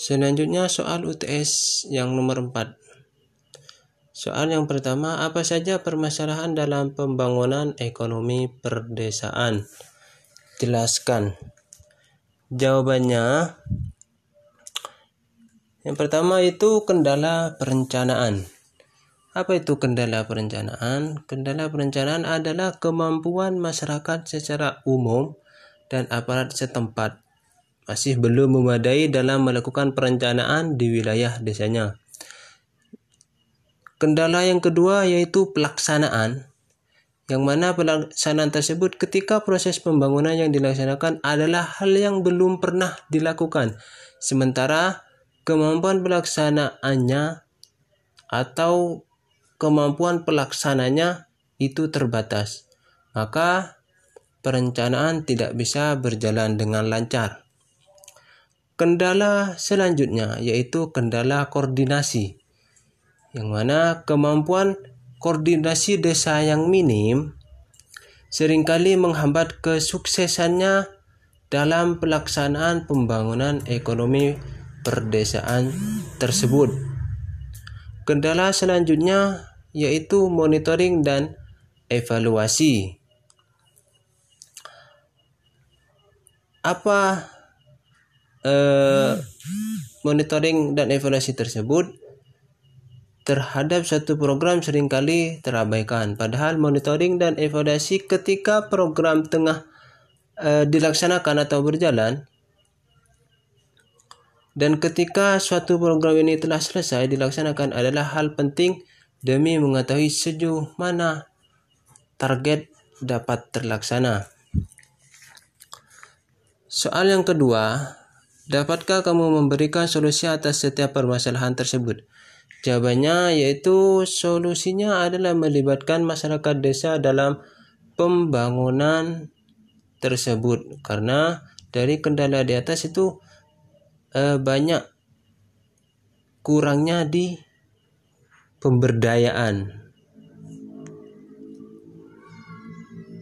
Selanjutnya soal UTS yang nomor 4. Soal yang pertama, apa saja permasalahan dalam pembangunan ekonomi perdesaan? Jelaskan. Jawabannya yang pertama itu kendala perencanaan. Apa itu kendala perencanaan? Kendala perencanaan adalah kemampuan masyarakat secara umum dan aparat setempat masih belum memadai dalam melakukan perencanaan di wilayah desanya. Kendala yang kedua yaitu pelaksanaan, yang mana pelaksanaan tersebut ketika proses pembangunan yang dilaksanakan adalah hal yang belum pernah dilakukan, sementara kemampuan pelaksanaannya atau kemampuan pelaksananya itu terbatas. Maka perencanaan tidak bisa berjalan dengan lancar. Kendala selanjutnya yaitu kendala koordinasi yang mana kemampuan koordinasi desa yang minim sering kali menghambat kesuksesannya dalam pelaksanaan pembangunan ekonomi perdesaan tersebut. Kendala selanjutnya yaitu monitoring dan evaluasi. Apa eh, monitoring dan evaluasi tersebut? terhadap satu program sering kali terabaikan. Padahal monitoring dan evaluasi ketika program tengah e, dilaksanakan atau berjalan dan ketika suatu program ini telah selesai dilaksanakan adalah hal penting demi mengetahui sejauh mana target dapat terlaksana. Soal yang kedua, dapatkah kamu memberikan solusi atas setiap permasalahan tersebut? Jawabannya yaitu solusinya adalah melibatkan masyarakat desa dalam pembangunan tersebut karena dari kendala di atas itu eh, banyak kurangnya di pemberdayaan